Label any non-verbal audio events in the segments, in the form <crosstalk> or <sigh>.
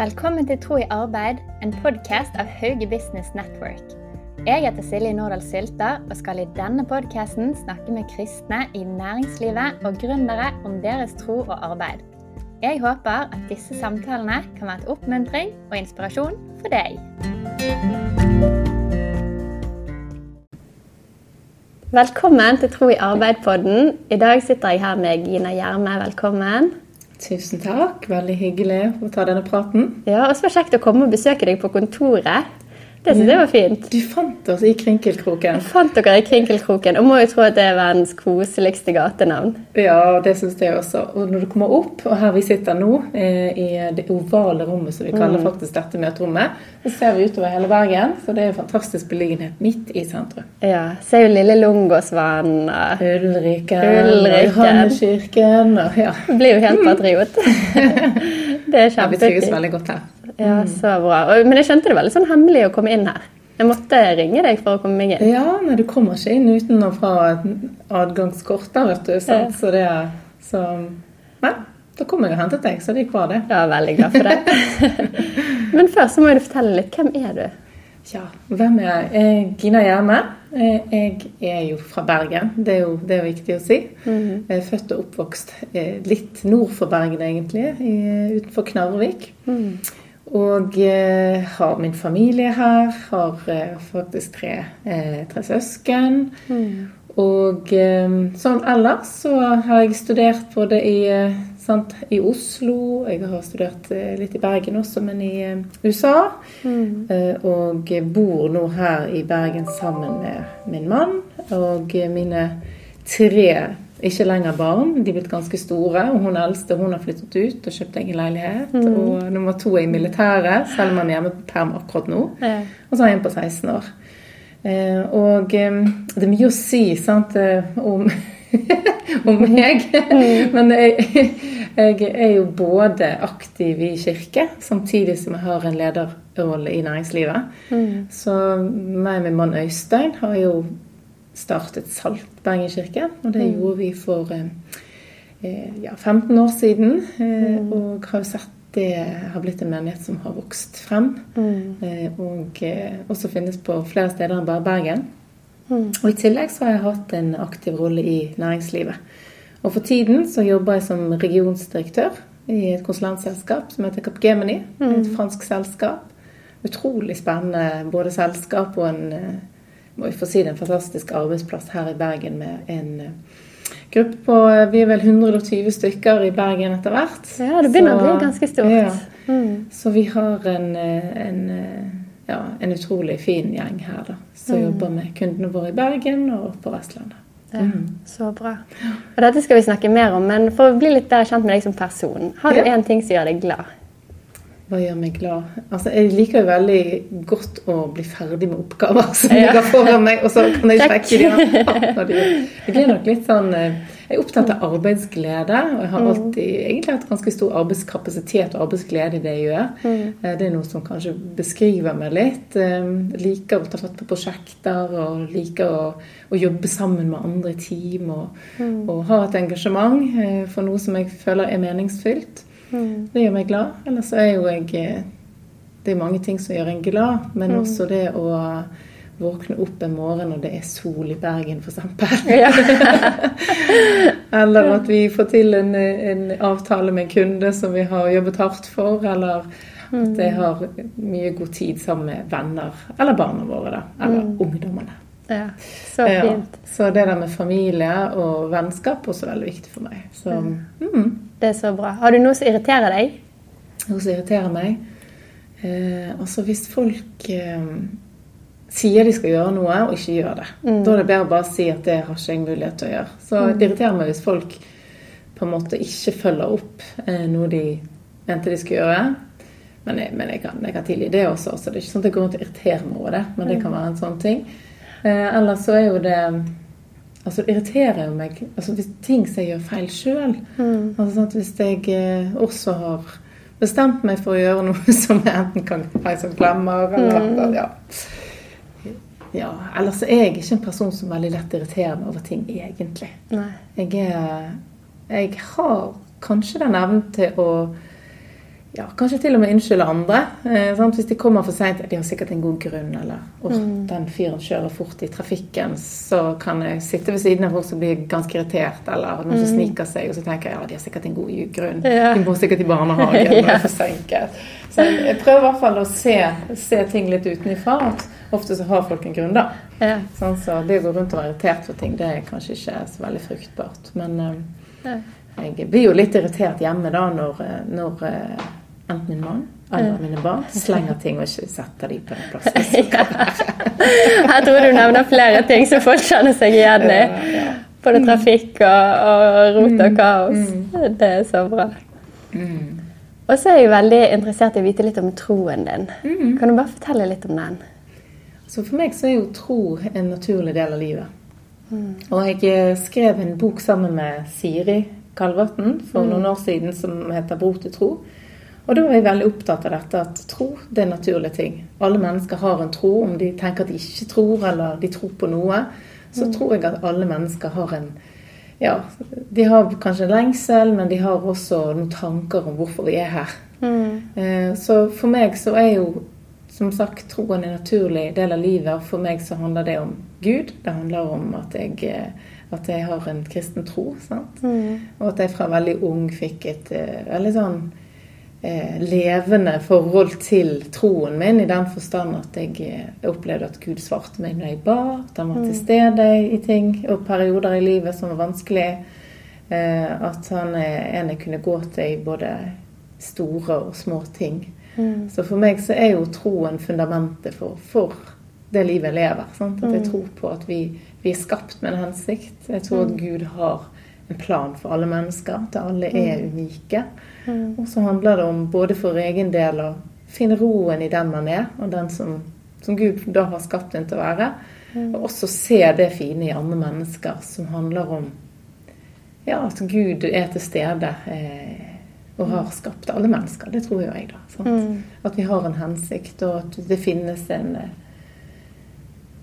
Velkommen til Tro i arbeid, en podkast av Hauge Business Network. Jeg heter Silje Nordahl Sylta og skal i denne podkasten snakke med kristne i næringslivet og gründere om deres tro og arbeid. Jeg håper at disse samtalene kan være et oppmuntring og inspirasjon for deg. Velkommen til Tro i arbeid-podden. I dag sitter jeg her med Gina Gjerme. Velkommen. Tusen takk. Veldig hyggelig å ta denne praten. Ja, og så kjekt å komme og besøke deg på kontoret. Det syns jeg var fint. Du fant oss i Krinkelkroken. Jeg fant dere i Krinkelkroken, og må jo tro at det er verdens koseligste gatenavn. Ja, det syns jeg også. Og når du kommer opp, og her vi sitter nå, eh, i det ovale rommet som vi kaller faktisk dette møterommet, så ser vi utover hele Bergen. Så det er en fantastisk beliggenhet midt i sentrum. Ja. Ser jo lille Lungåsvann og Ulriken, Ulriken. Johanneskirken og ja. Blir jo helt patriot. <laughs> det er ja. Vi trives veldig godt her. Ja, så bra. Men jeg skjønte det var litt sånn hemmelig å komme inn her. Jeg måtte ringe deg for å komme meg inn. Ja, nei, du kommer ikke inn uten å få adgangskort der, vet du. Sant? Så det er så Nei, da kom jeg og hentet deg, så det gikk bra, det. Er veldig glad for det. <laughs> Men først så må du fortelle litt. Hvem er du? Ja, hvem er jeg? Jeg Gina Gjerme. Jeg er jo fra Bergen, det er jo det er viktig å si. Jeg er født og oppvokst eh, litt nord for Bergen, egentlig, utenfor Knarvik. Og eh, har min familie her. Har eh, faktisk tre, eh, tre søsken. Og eh, sånn ellers så har jeg studert både i, eh, sant, i Oslo, jeg har studert eh, litt i Bergen også, men i USA. Eh, og bor nå her i Bergen sammen med min mann og mine tre ikke lenger barn. De er blitt ganske store. Og hun eldste hun har flyttet ut og kjøpt egen leilighet. Og nummer to er i militæret, selv om han er hjemme på perm akkurat nå. Ja. Og så har jeg en på 16 år. Eh, og eh, det er mye å si sant, eh, om, <laughs> om meg. Men jeg, jeg er jo både aktiv i kirke, samtidig som jeg har en lederrolle i næringslivet. Så meg og min mann Øystein har jo startet Salt Bergen kirke, og det gjorde vi for eh, eh, ja, 15 år siden. Eh, Og har jo sett det har blitt en menighet som har vokst frem. Eh, Og også finnes på flere steder enn bare Bergen. Og I tillegg så har jeg hatt en aktiv rolle i næringslivet. Og For tiden så jobber jeg som regionsdirektør i et konsulentselskap som heter Capgemini. Et fransk selskap. Utrolig spennende både selskap og en må vi få si det, en fantastisk arbeidsplass her i Bergen med en eh, gruppe på eh, Vi er vel 120 stykker i Bergen etter hvert. Ja, det begynner å bli ganske stort. Ja. Mm. Så vi har en, eh, en, ja, en utrolig fin gjeng her, da. Som jobber med kundene våre i Bergen og på Vestlandet. Ja, så bra. Og dette skal vi snakke mer om, men for å bli litt bedre kjent med deg som person, har du én ting som gjør deg glad? Hva gjør meg glad? Altså, Jeg liker jo veldig godt å bli ferdig med oppgaver <laughs> som Ja. ligger foran meg, og så kan jeg trekke de av. de- Jeg blir nok litt sånn eh, Jeg er opptatt av arbeidsglede, og jeg har alltid egentlig hatt ganske stor arbeidskapasitet og arbeidsglede i det jeg gjør. Eh, Det er noe som kanskje beskriver meg litt. Jeg Liker å ta fatt på prosjekter og liker å, å jobbe sammen med andre i team og, og ha et engasjement eh, for noe som jeg føler er meningsfylt. Det gjør meg glad. Ellers så er jo jeg Det er mange ting som gjør en glad, men også det å våkne opp en morgen og det er sol i Bergen, f.eks. <laughs> Ja. <laughs> eller at vi får til en, en avtale med en kunde som vi har jobbet hardt for. Eller at jeg har mye god tid sammen med venner. Eller barna våre, da. Eller ungdommene. ja. Så Ja, så det der med familie og vennskap er også veldig viktig for meg. Så mm. Det er så bra. Har du noe som irriterer deg? Noe som irriterer meg. Eh, altså hvis folk eh, sier de skal gjøre noe, og ikke gjør det. Da er det bedre å bare si at det har ikke jeg mulighet til å gjøre. Så det irriterer meg hvis folk på en måte ikke følger opp eh, noe de mente de skulle gjøre. Men, jeg, men jeg, kan, jeg kan tilgi det også, så det er ikke sånn at jeg går rundt og irriterer meg over det. Men det kan være en sånn ting. Eh, ellers så er jo det Altså det irriterer jo meg altså hvis ting som jeg gjør feil sjøl. Altså sånn hvis jeg eh, også har bestemt meg for å gjøre noe <laughs> som jeg enten kan glemme som glemmer, eller ja. ja. Ellers er jeg ikke en person som veldig lett irriterer meg over ting, egentlig. Jeg er Jeg har kanskje den evnen til å ja, kanskje til og med unnskylde andre. Eh, Hvis de kommer for seint, de har sikkert en god grunn. Eller oh, mm. den fyren kjører fort i trafikken, så kan jeg sitte ved siden av folk som blir ganske irritert. Eller noen som mm. sniker seg, og så tenker jeg ja, de har sikkert en god grunn. Ja. De må sikkert i barnehagen <laughs> og er forsinket. Så jeg prøver i hvert fall å se, se ting litt utenfra. Ofte så har folk en grunn, da. Ja. Sånn, så det å gå rundt og være irritert for ting, det er kanskje ikke så veldig fruktbart. Men um, jeg blir jo litt irritert hjemme da når, når enten min mann eller mine barn slenger ting og ikke setter de på den plassen. <laughs> Her tror du nevner flere ting som folk kjenner seg igjen i. Både trafikk og, og rot og mm. kaos. Mm. Det er så bra. Mm. Og så er jeg veldig interessert i å vite litt om troen din. Kan du bare fortelle litt om den? Så For meg så er jo tro en naturlig del av livet. Og jeg eh, skrev en bok sammen med Siri Kalvatn for noen år siden som heter 'Bro til tro'. Og da er jeg veldig opptatt av dette at tro det er naturlige ting. Alle mennesker har en tro. Om de tenker at de ikke tror, eller de tror på noe, så mm. tror jeg at alle mennesker har en Ja, de har kanskje en lengsel, men de har også noen tanker om hvorfor vi er her. Mm. Eh, så for meg så er jo som sagt troen en naturlig del av livet. Og for meg så handler det om Gud. Det handler om at jeg, eh, at jeg har en kristen tro. Mm. Og at jeg fra veldig ung fikk et uh, veldig sånn eh, levende forhold til troen min, i den forstand at jeg eh, opplevde at Gud svarte meg når jeg ba, at han var til mm. stede i ting og perioder i livet som var vanskelig. Eh, at han er en jeg kunne gå til i både store og små ting. Mm. Så for meg så er jo troen fundamentet for, for det livet jeg lever. Sant? At jeg mm. tror på at vi, vi, er skapt med en hensikt. Jeg tror at mm. Gud har plan for alle mennesker. At alle er unike. Mm. Og så handler det om både for egen del å finne roen i den man er, og den som, som Gud da har skapt en til å være. Mm. Og også se det fine i andre mennesker, som handler om ja, at Gud er til stede eh, og har skapt alle mennesker. Det tror jo jeg, da. Mm. At vi har en hensikt, og at det finnes en,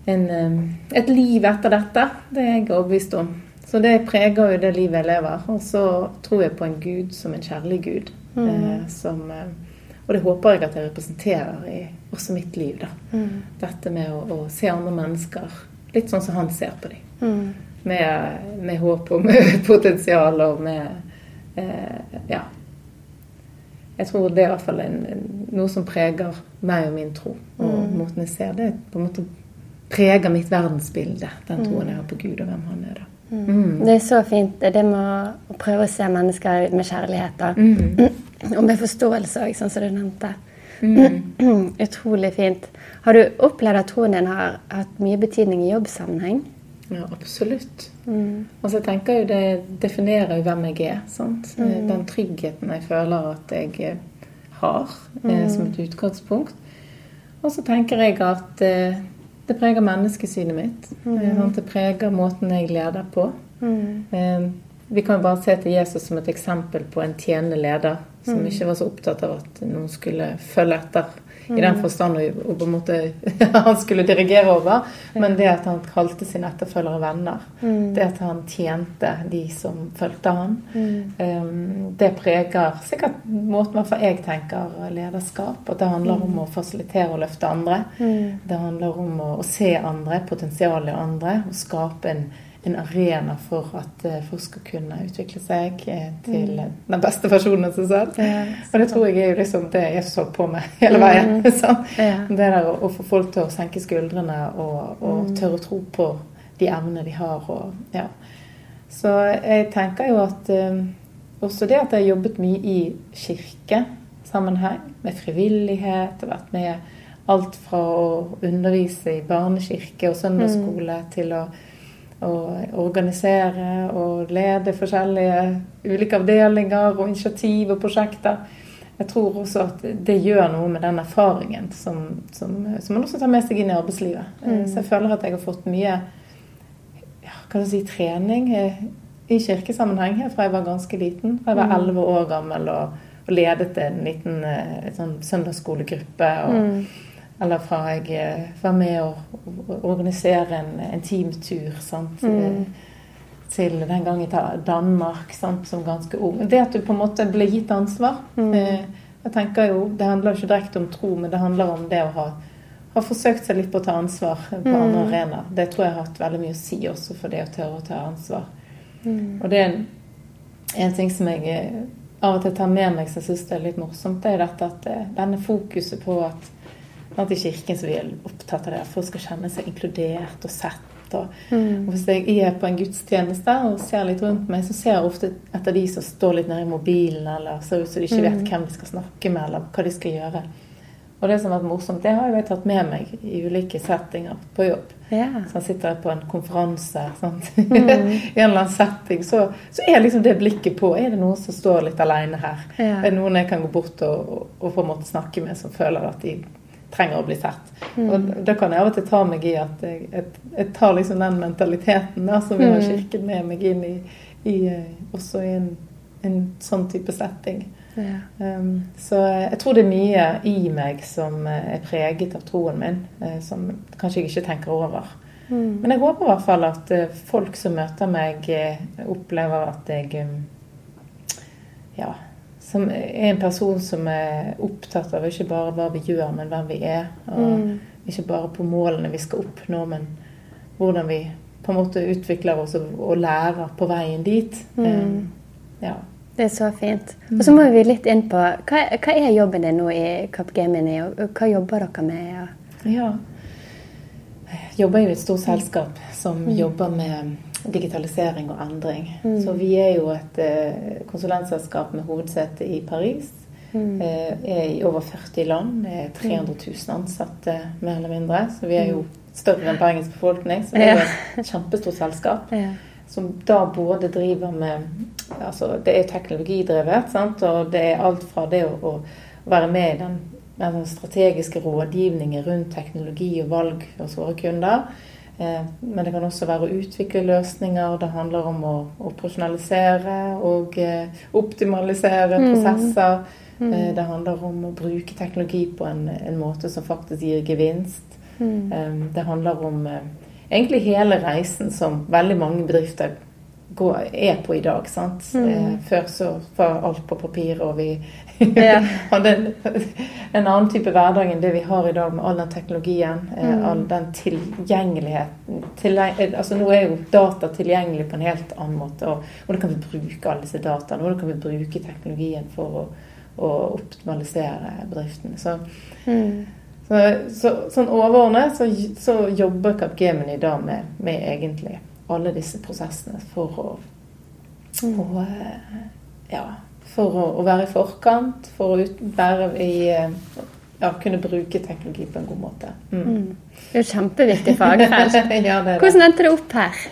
en, eh, et liv etter dette. Det er jeg overbevist om. Så det preger jo det livet jeg lever. Og så tror jeg på en gud som en kjærlig gud. Mm. Eh, som, eh, og det håper jeg at jeg representerer i også mitt liv. da. Mm. Dette med å, å, se andre mennesker litt sånn som han ser på dem. Mm. Med, med, håp og med <laughs> potensial og med eh, Ja. Jeg tror det er i hvert fall en, noe som preger meg og min tro. Og mm. måten jeg ser det, på en måte preger mitt verdensbilde. Den troen jeg har på Gud og hvem han er. da. Mm. Det er så fint, det med å prøve å se mennesker med kjærlighet. Mm. Og med forståelse òg, sånn som du nevnte. Mm. <clears throat> Utrolig fint. Har du opplevd at troen din har hatt mye betydning i jobbsammenheng? Ja, absolutt. Mm. Altså, jeg tenker jo Det definerer jo hvem jeg er. sant? Mm. Den tryggheten jeg føler at jeg eh, har eh, mm. som et utgangspunkt. Og så tenker jeg at eh, det preger menneskesynet mitt. Mm. Sånn, det preger måten jeg leder på. Mm. Eh, vi kan jo bare se til Jesus som et eksempel på en tjenende leder som mm. ikke var så opptatt av at noen skulle følge etter i den mm. forstand å, på en måte <laughs> han skulle dirigere over. Men det at han kalte sine etterfølgere venner, mm. det at han tjente de som fulgte han, mm. um, det preger sikkert måten hvert jeg tenker lederskap. At det handler om å fasilitere og løfte andre. Det handler om å, å se andre, potensialet i andre, og skape en en arena for at eh, folk skal kunne utvikle seg eh, til mm. den beste versjonen av seg selv. Og det tror jeg er jo liksom det jeg så på med <laughs> hele veien. Mm. ja. Det der å, få folk til å senke skuldrene og, og mm. tørre å tro på de evnene de har. Og, ja. Så jeg tenker jo at um, også det at jeg har jobbet mye i kirkesammenheng, med frivillighet, og vært med alt fra å undervise i barnekirke og søndagsskole mm. til å å organisere og lede forskjellige ulike avdelinger og initiativ og prosjekter. Jeg tror også at det gjør noe med den erfaringen som, som, som man også tar med seg inn i arbeidslivet. Mm. Så jeg føler at jeg har fått mye ja, kan si, trening i kirkesammenheng fra jeg var ganske liten. Fra jeg var mm. elleve år gammel og, og ledet en liten sånn søndagsskolegruppe. og mm eller fra jeg eh, var med å organisere en, en teamtur sant? Mm. Eh, til den gang i Danmark sant? som ganske ung. Det at du på en måte ble gitt ansvar. Mm. Eh, Jeg tenker jo, Det handler jo ikke direkte om tro, men det handler om det å ha, ha forsøkt seg litt på å ta ansvar på mm. andre arenaer. Det tror jeg har hatt veldig mye å si også for det å tørre å ta ansvar. Mm. Og det er en, en, ting som jeg av og til tar med meg som jeg syns er litt morsomt, det er dette at denne fokuset på at i kirken så er opptatt av det at folk skal kjenne seg inkludert og sett og, mm. og Hvis jeg er på en gudstjeneste og ser litt rundt meg, så ser jeg ofte etter de som står litt nede i mobilen, eller ser ut som de ikke vet mm. hvem de skal snakke med, eller hva de skal gjøre. Og det som har vært morsomt, det har jeg tatt med meg i ulike settinger på jobb. Yeah. Så sitter jeg på en konferanse mm. <laughs> i en eller annen setting, så, så, er liksom det blikket på Er det noen som står litt alene her? Yeah. Er det noen jeg kan gå bort og, og, og, på en måte snakke med, som føler at de trenger å bli sett. Mm. Og Da kan jeg av og til ta meg i at jeg, jeg, jeg tar liksom den mentaliteten da, som vi har mm. kirken med meg inn i, i eh, også i en, en, sånn type setting. Ja. Um, så jeg tror det er mye i meg som eh, er preget av troen min, eh, som kanskje jeg ikke tenker over. Mm. Men jeg håper i hvert fall at folk som møter meg, opplever at jeg ja, som er en person som er opptatt av ikke bare hva vi gjør, men hvem vi er. Og mm. ikke bare på målene vi skal oppnå, men hvordan vi på en måte utvikler oss og, lærer på veien dit. Mm. Um, ja. Det er så fint. Og så må vi litt inn på Hva, hva er jobben din nå i Capgemini, og hva jobber dere med? Ja. ja. Jeg jobber jo i et stort selskap som mm. jobber med digitalisering og endring. Mm. Så vi er jo et eh, konsulentselskap med hovedsete i Paris. Mm. Eh, er i over 40 land. Det er 300 000 ansatte, mer eller mindre. Så vi er jo mm. større enn Bergens befolkning. Så det er jo et kjempestort selskap. Som da både driver med Altså, det er teknologidrevet, sant? og det er alt fra det å, å være med i den, den strategiske rådgivningen rundt teknologi og valg hos våre kunder men det kan også være å utvikle løsninger. Det handler om å operasjonalisere og eh, optimalisere mm. prosesser. Mm. Mm. Det handler om å bruke teknologi på en, en måte som faktisk gir gevinst. Mm. Det handler om egentlig hele reisen som veldig mange bedrifter går, er på i dag. sant? Mm. Eh, før så var alt på papir, og vi <laughs> hadde en, en, annen type hverdag enn det vi har i dag med all den teknologien. Eh, mm. All den tilgjengeligheten. Til, altså Nå er jo data tilgjengelig på en helt annen måte. Og hvordan kan vi bruke alle disse dataene? Hvordan kan vi bruke teknologien for å, å optimalisere bedriftene? Så, mm. så, så, sånn overordnet så, så jobber Capgemini da med, med egentlig alle disse prosessene for å, å eh, ja, for å, å, være i forkant, for å ut, være i eh, ja, kunne bruke teknologi på en god måte. Mm. Mm. Det er jo kjempeviktig fagfelt. <laughs> ja. Hvordan endte det opp her?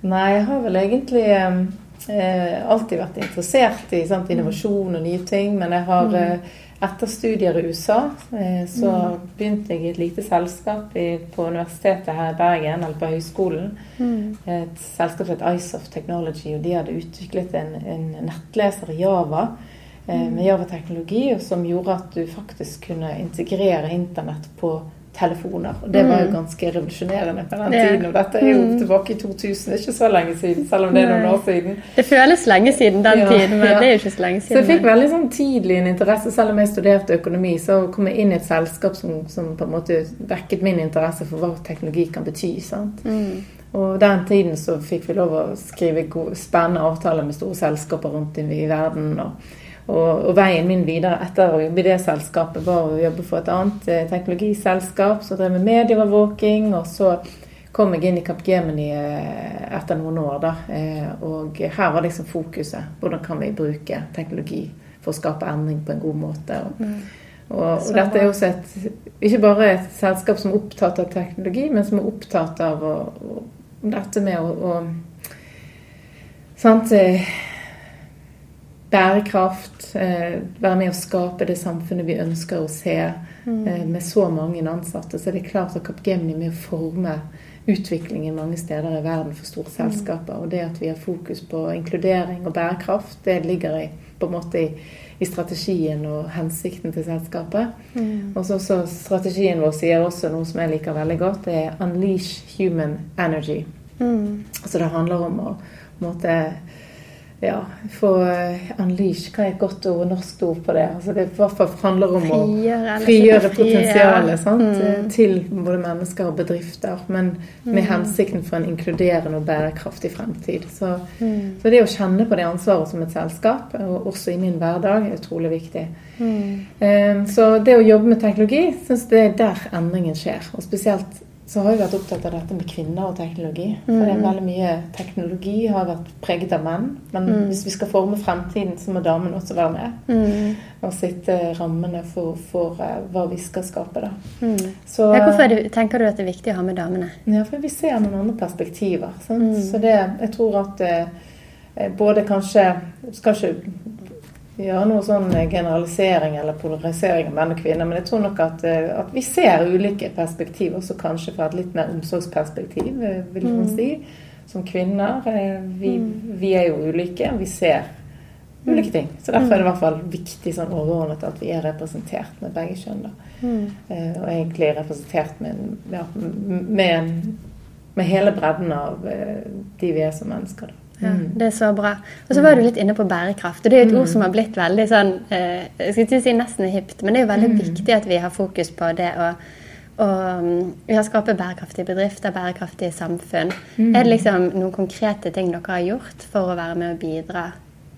Nei, jeg har vel egentlig eh, alltid vært interessert i sant, innovasjon og nye ting. Men jeg har mm. eh, etter studier i USA eh, så mm. begynte jeg i et lite selskap på universitetet her i Bergen, eller på høyskolen. Mm. Et selskap som het Isof Technology, og de hadde utviklet en, en nettleser i Java. Eh, mm. Med Java-teknologi, som gjorde at du faktisk kunne integrere internett på telefoner. Og det var jo mm. ganske revolusjonerende på den tiden. Og dette er jo mm. tilbake i 2000, ikke så lenge siden, selv om det er noen år siden. Det føles lenge siden den ja, tiden, men ja. det er jo ikke så lenge siden. Så jeg fikk veldig sånn tidlig en interesse, selv om jeg studerte økonomi, så kom jeg inn i et selskap som, som på en måte vekket min interesse for hva teknologi kan bety. sant? Mm. Og den tiden så fikk vi lov å skrive gode, spennende avtaler med store selskaper rundt i verden. og og, og, veien min videre etter å jobbe i det selskapet var å jobbe for et annet eh, teknologiselskap som drev med medieovervåking. Og så kom jeg inn i Capgemini eh, etter noen år. da, eh, Og her var liksom fokuset. Hvordan kan vi bruke teknologi for å skape endring på en god måte. Og, mm. og, og dette er også et, ikke bare et selskap som er opptatt av teknologi, men som er opptatt av å, dette med å, å sant, bærekraft, eh, være med å skape det samfunnet vi ønsker å se. Mm. Eh, med så mange ansatte, så er det klart at Capgemini er med å forme utviklingen mange steder i verden for store selskaper. Mm. Og det at vi har fokus på inkludering og bærekraft, det ligger i, på en måte i, i strategien og hensikten til selskapet. Mm. Og så, så Strategien vår sier også noe som jeg liker veldig godt, det er 'unleash human energy'. Mm. Så det handler om å måte, ja, få unleash, hva er et godt ord, norsk ord på det? Altså det i hvert fall handler om Frigjøre, å eller frigjøre potensialet? Mm. til både mennesker og bedrifter, men med hensikten for en inkluderende og bærekraftig fremtid. Så, Mm. så det å kjenne på det ansvaret som et selskap, og også i min hverdag, er utrolig viktig. Mm. Eh, Så det å jobbe med teknologi, syns det er der endringen skjer. Og spesielt så har jeg vært opptatt av dette med kvinner og teknologi. For det er veldig mye teknologi har vært preget av menn. Men hvis vi skal forme fremtiden, så må damene også være med. Mm. Og sitte rammene for, for eh, hva vi skal skape, da. Mm. Så, Ja, hvorfor er det, tenker du at det er viktig å ha med damene? ja, for vi ser noen andre perspektiver. Sant? Så det, jeg tror at eh, både kanskje Skal ikke gjøre noe sånn generalisering eller polarisering av menn og kvinner, men jeg tror nok at, eh, at vi ser ulike perspektiver, også kanskje fra et litt mer omsorgsperspektiv, eh, vil man si. Som kvinner. eh, Vi, vi er jo ulike, vi ser ulike ting. Så derfor er det i hvert fall viktig sånn overordnet at vi er representert med begge kjønn. Mm. Eh, Og egentlig representert med, ja, med, med hele bredden av eh, de vi er som mennesker. Da. Ja, Mm. det er så bra. Og så var du litt inne på bærekraft. og Det er jo et ord som har blitt veldig sånn eh, Jeg skal ikke si nesten hipt, men det er jo veldig viktig at vi har fokus på det å mm, ja, skape bærekraftige bedrifter, bærekraftige samfunn. Er det liksom noen konkrete ting dere har gjort for å være med og bidra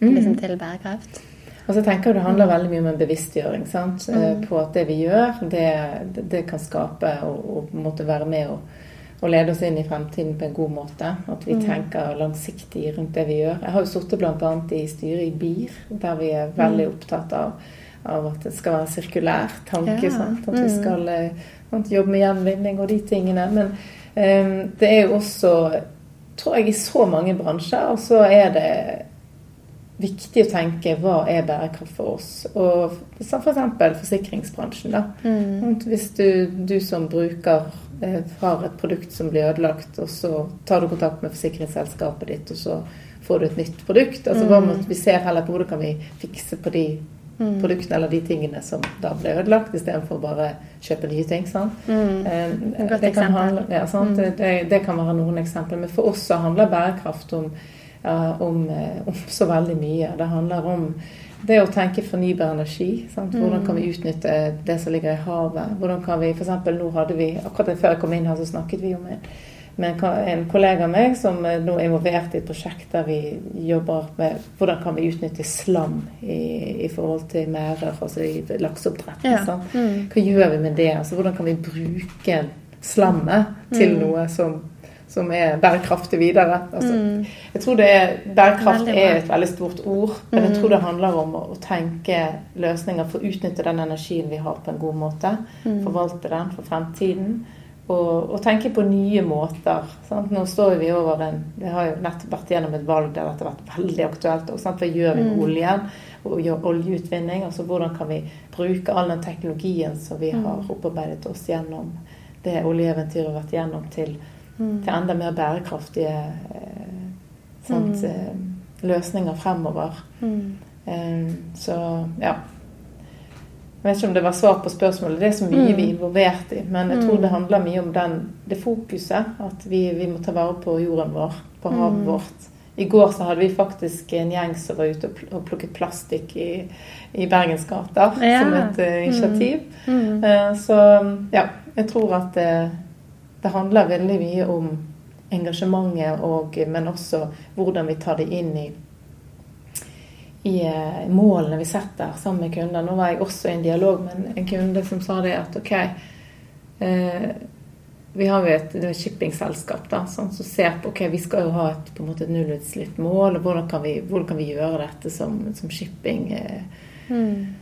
liksom, til bærekraft? Og så tenker jeg Det handler veldig mye om en bevisstgjøring sant? eh, på at det vi gjør, det, det- kan skape og, og måte være med og, og lede oss inn i fremtiden på en god måte. At vi tenker langsiktig rundt det vi gjør. Jeg har jo sittet bl.a. i styret i BIR, der vi er veldig opptatt av, av at det skal være sirkulær tanke. Ja. At vi skal eh, sant, jobbe med gjenvinning og de tingene. Men um, det er jo også, tror jeg, i så mange bransjer, og så er det viktig å tenke hva er bærekraft for oss. Og som f.eks. forsikringsbransjen. da. Mm. Hvis du, du som bruker eh, har et produkt som blir ødelagt, og så tar du kontakt med forsikringsselskapet ditt, og så får du et nytt produkt. Altså hva må Vi ser heller på hvordan kan vi fikse på de produktene eller de tingene som da ble ødelagt, istedenfor bare kjøpe nye ting. sant? Mm. det, kan handle, ja, sant? Det, det kan være noen eksempler. Men for oss så handler bærekraft om, om, eh, om så veldig mye. Det handler om det å tenke fornybar energi. Sant? Hvordan kan vi utnytte det som ligger i havet? Hvordan kan vi, for eksempel, nå hadde vi, Akkurat før jeg kom inn her, så snakket vi om en, med en kollega av meg som eh, nå er involvert i et prosjekt der vi jobber med hvordan kan vi utnytte slam i, i forhold til merder, altså i lakseoppdrett. Ja. Hva gjør vi med det? Altså, hvordan kan vi bruke slammet til noe som, som er bærekraftig videre? Altså, Jeg tror det er, Bærekraft er et veldig stort ord, men jeg tror det handler om å, å tenke løsninger for å utnytte den energien vi har, på en god måte. Forvalte den for fremtiden. Og, og tenke på nye måter. Sant? Nå står vi over en Vi har jo nettopp vært gjennom et valg der dette har vært veldig aktuelt. Og? Hva gjør vi med oljen og gjør oljeutvinning? Altså Hvordan kan vi bruke all den teknologien som vi har opparbeidet oss gjennom det oljeeventyret vi har vært gjennom, til, til enda mer bærekraftige eh, sant? eh, løsninger fremover. Eh, så ja. Jeg vet ikke om det var svar på spørsmålet. Det er så mye vi er involvert i. Men jeg tror det handler mye om den, det fokuset. At vi, vi må ta vare på jorden vår, på havet vårt. I går så hadde vi faktisk en gjeng som var ute og plukket plastikk i, i Bergensgata Ja. som et uh, initiativ. Eh, så ja, jeg tror at det, det handler veldig mye om engasjementet, og, men også hvordan vi tar det inn i i eh, målene vi setter sammen med kunder. Nå var jeg også i en dialog med en, kunde som sa det at ok eh, Vi har jo et, et shippingselskap da, som ser på ok, vi skal jo ha et, på en måte et nullutslippsmål. og Hvordan kan vi, hvordan kan vi gjøre dette som, som shipping? Eh, eh,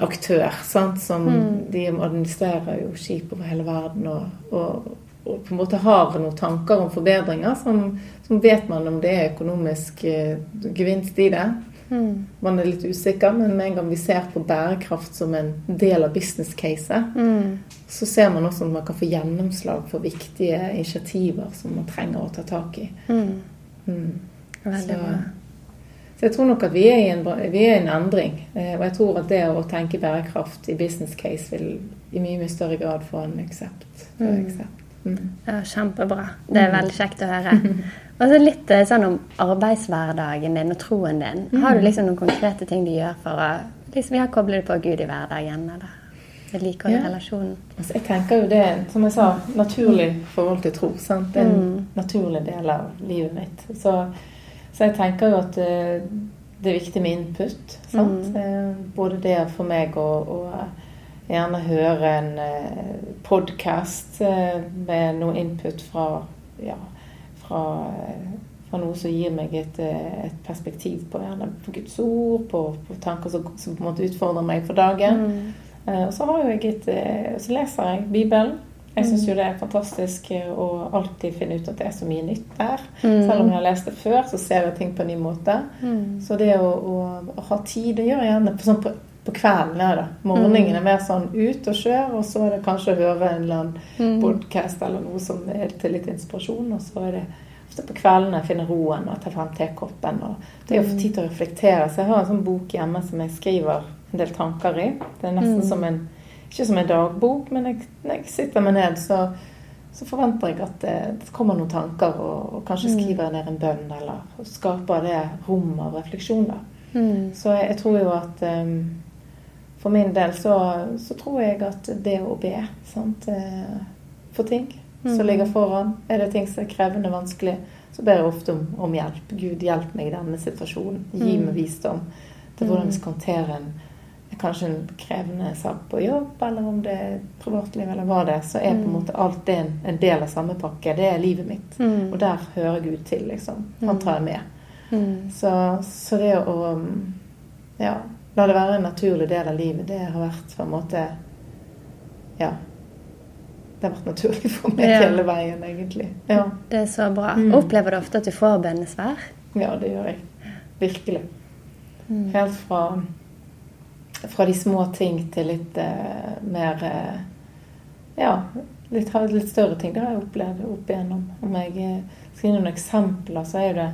aktør. Sant? Som De administrerer jo skip over hele verden og, og, og på en måte har noen tanker om forbedringer, som, som vet man om det er økonomisk eh, gevinst i det. Man er litt usikker, men med en gang vi ser på bærekraft som en del av business caset, så ser man også at man kan få gjennomslag for viktige initiativer som man trenger å ta tak i. Mm. Veldig Så- bra. Så jeg tror nok at vi er i en, vi er i en endring. Eh, Og jeg tror at det å tenke bærekraft i business case vil i mye mye større grad få en aksept. få. Mm. Ja, kjempebra. Det er veldig kjekt å høre. <laughs> Og så litt eh, sånn om arbeidshverdagen din og troen din. Har du liksom noen konkrete ting du gjør for å liksom, ja, koble deg på Gud i hverdagen? eller vedlikeholde Ja. relasjonen? Altså, jeg tenker jo det som jeg sa, naturlig forhold til tro. Sant? Det er en Mm. naturlig del av livet mitt. Så, så jeg tenker jo at eh, det er viktig med input. Mm. Eh, både det for meg å, å gjerne høre en eh, podkast eh, med noe input fra, ja, fra, eh, fra noe som gir meg et, eh, et perspektiv på, gjerne på Guds ord, på, på tanker som, som på en måte utfordrer meg for dagen. Mm. Eh, Og så har jeg et, eh, så leser jeg Bibelen. Jeg syns jo det er fantastisk eh, å alltid finne ut at det er så mye nytt der. Mm. Selv om jeg har lest det før, så ser jeg ting på en ny måte. Mm. Så det å, å, å ha tid, det gjør jeg gjerne på, sånn på, på kvelden. Ja, da. Morgenen er mer sånn ut og kjør, og så er det kanskje å høre en eller annen Mm. podkast eller noe som er til litt inspirasjon. Og så er det ofte på kveldene jeg finner roen og tar frem tekoppen. Og det er å få tid til å reflektere. Så jeg har en sånn bok hjemme som jeg skriver en del tanker i. Det er nesten Mm. som en ikke som en dagbok, men jeg, når jeg sitter meg ned, så, så forventer jeg at det, det kommer noen tanker, og, og kanskje Mm. skriver jeg ned en bønn, eller skaper det rom av refleksjon. da. Mm. Så jeg, jeg tror jo at um, for min del så, så tror jeg at det å be sant, eh, for ting som Mm. ligger foran, er det ting som er krevende vanskelig, så ber jeg ofte om, om hjelp. Gud, hjelp meg i denne situasjonen. Gi Mm. meg visdom til hvordan vi skal håndtere en kanskje en krevende sak på jobb, eller om det er privatliv, eller hva det er, så er på en Mm. måte alt det en, en del av samme pakke. Det er livet mitt. Mm. Og der hører Gud til, liksom. Han tar jeg med. Mm. Så, så det å ja, la det være en naturlig del av livet, det har vært på en måte Ja. Det har vært naturlig for meg Ja. hele veien, egentlig. Ja. Det er så bra. Mm. Opplever du ofte at du får bønnesvær? ja, det gjør jeg. Virkelig. Mm. Helt fra, fra de små ting til litt eh, mer eh, Ja, litt, litt større ting. Det har jeg opplevd opp igjennom. Om jeg eh, skal gi noen eksempler, så er det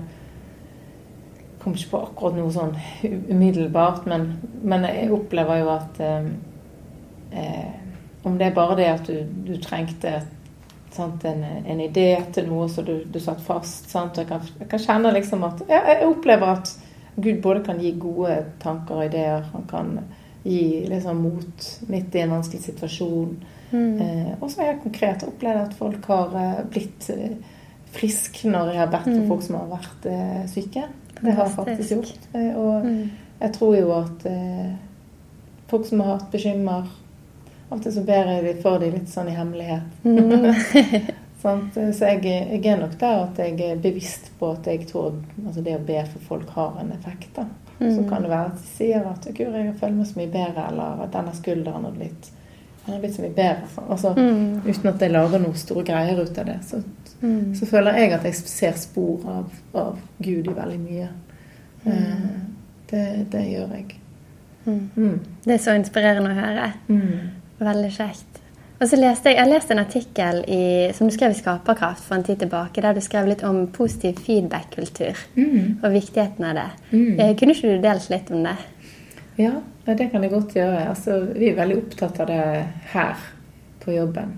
Jeg kommer ikke på akkurat noe sånn umiddelbart, men, men jeg opplever jo at eh, eh, Om det er bare det at du, du trengte sant, en, en idé til noe som du, du satt fast. Sant? Jeg, kan, jeg kan kjenne liksom at ja, Jeg opplever at Gud både kan gi gode tanker og ideer. Han kan gi liksom mot midt i en vanskelig situasjon. Mm. Eh, og så har jeg konkret opplevd at folk har eh, blitt Frisk friske når jeg har bedt for Mm. folk som har vært eh, syke. Det har jeg faktisk gjort. Eh, og Mm. jeg tror jo at eh, folk som har hatt bekymmer Alltid så ber jeg for dem litt sånn i hemmelighet. <laughs> Mm. Sant? Så jeg, jeg er nok der at jeg er bevisst på at jeg tror altså det å be for folk har en effekt. da. Så Mm. kan det være at de sier at 'Gud, jeg føler meg så mye bedre', eller at 'denne skulderen har blitt, har blitt så mye bedre'. sånn. Altså, Mm. Uten at jeg lager noen store greier ut av det. Så, Mm. så føler jeg at jeg ser spor av, av Gud i veldig mye. Eh, det, det gjør jeg. Mm. Mm. Det er så inspirerende å høre. Mm. Veldig kjekt. Og så leste jeg, jeg leste en artikkel i, som du skrev i Skaperkraft for en tid tilbake, der du skrev litt om positiv feedback-kultur Mm. og viktigheten av det. Mm. Eh, Kunne ikke du delt litt om det? Ja, ja, det kan jeg godt gjøre. Altså, vi er veldig opptatt av det her på jobben.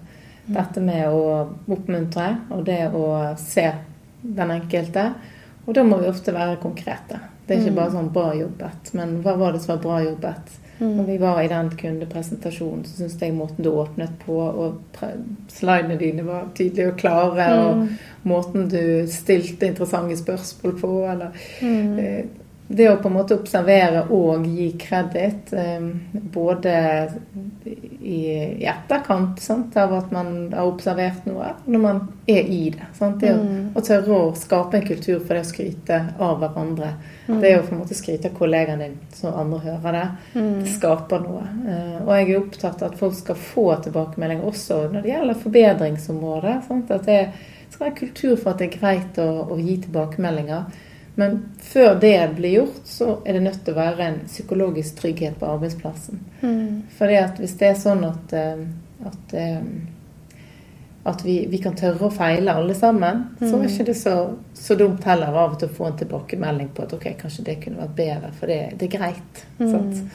Dette med å oppmuntre og det å se den enkelte. Og da må vi ofte være konkrete. Det er ikke Mm. bare sånn 'bra jobbet', men hva var det som var bra jobbet? Mm. Når vi var i den kundepresentasjonen, så syns jeg måten du åpnet på, og slidene dine var tydelige og klare, og Mm. måten du stilte interessante spørsmål på, eller Mm. Det å på en måte observere og gi kreditt, eh, både i, etterkant sant, av at man har observert noe, når man er i det. Sant? Det å, Mm. å tørre å skape en kultur for det å skryte av hverandre. Mm. Det å på en måte skryte av kollegaen din, så andre hører det. Mm. Det skaper noe. Eh, Og jeg er opptatt av at folk skal få tilbakemeldinger også når det gjelder forbedringsområdet. Sant? At det skal være kultur for at det er greit å, å gi tilbakemeldinger. Men før det blir gjort, så er det nødt til å være en psykologisk trygghet på arbeidsplassen. Mm. At hvis det er sånn at, eh, at, eh, at vi, vi kan tørre å feile alle sammen, så er Mm. ikke det så, så dumt heller av og til å få en tilbakemelding på at ok, kanskje det kunne vært bedre, for det, det er greit. Mm.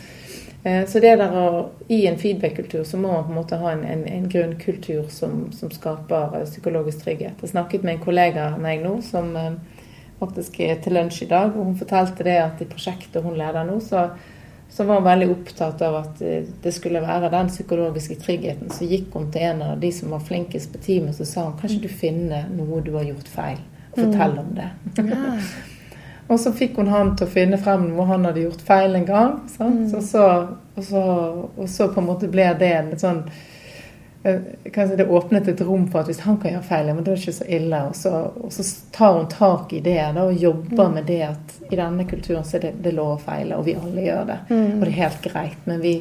Eh, så det der å, i en feedback-kultur så må man på en måte ha en, en, en grunnkultur som, som, skaper psykologisk trygghet. Jeg snakket med en kollega av meg nå som faktisk er til lunsj i dag, og hun fortalte det at i prosjektet hun leder nå, så, så var hun veldig opptatt av at det skulle være den psykologiske tryggheten. Så gikk hun til en av de som var flinkest på teamet, så sa hun kanskje du finner noe du har gjort feil, og fortell om det. Ja. <laughs> Og så fikk hun han til å finne frem hvor han hadde gjort feil en gang. Mm. Så, så, og, så, og, så, på en måte ble det en sånn eh, Kanskje det åpnet et rom for at hvis han kan gjøre feil, men da er det ikke så ille. Og så, og så tar hun tak i det da, og jobber mm. med det at i denne kulturen så er det, det lov å feile, og vi alle gjør det. Mm. Og det er helt greit. Men vi,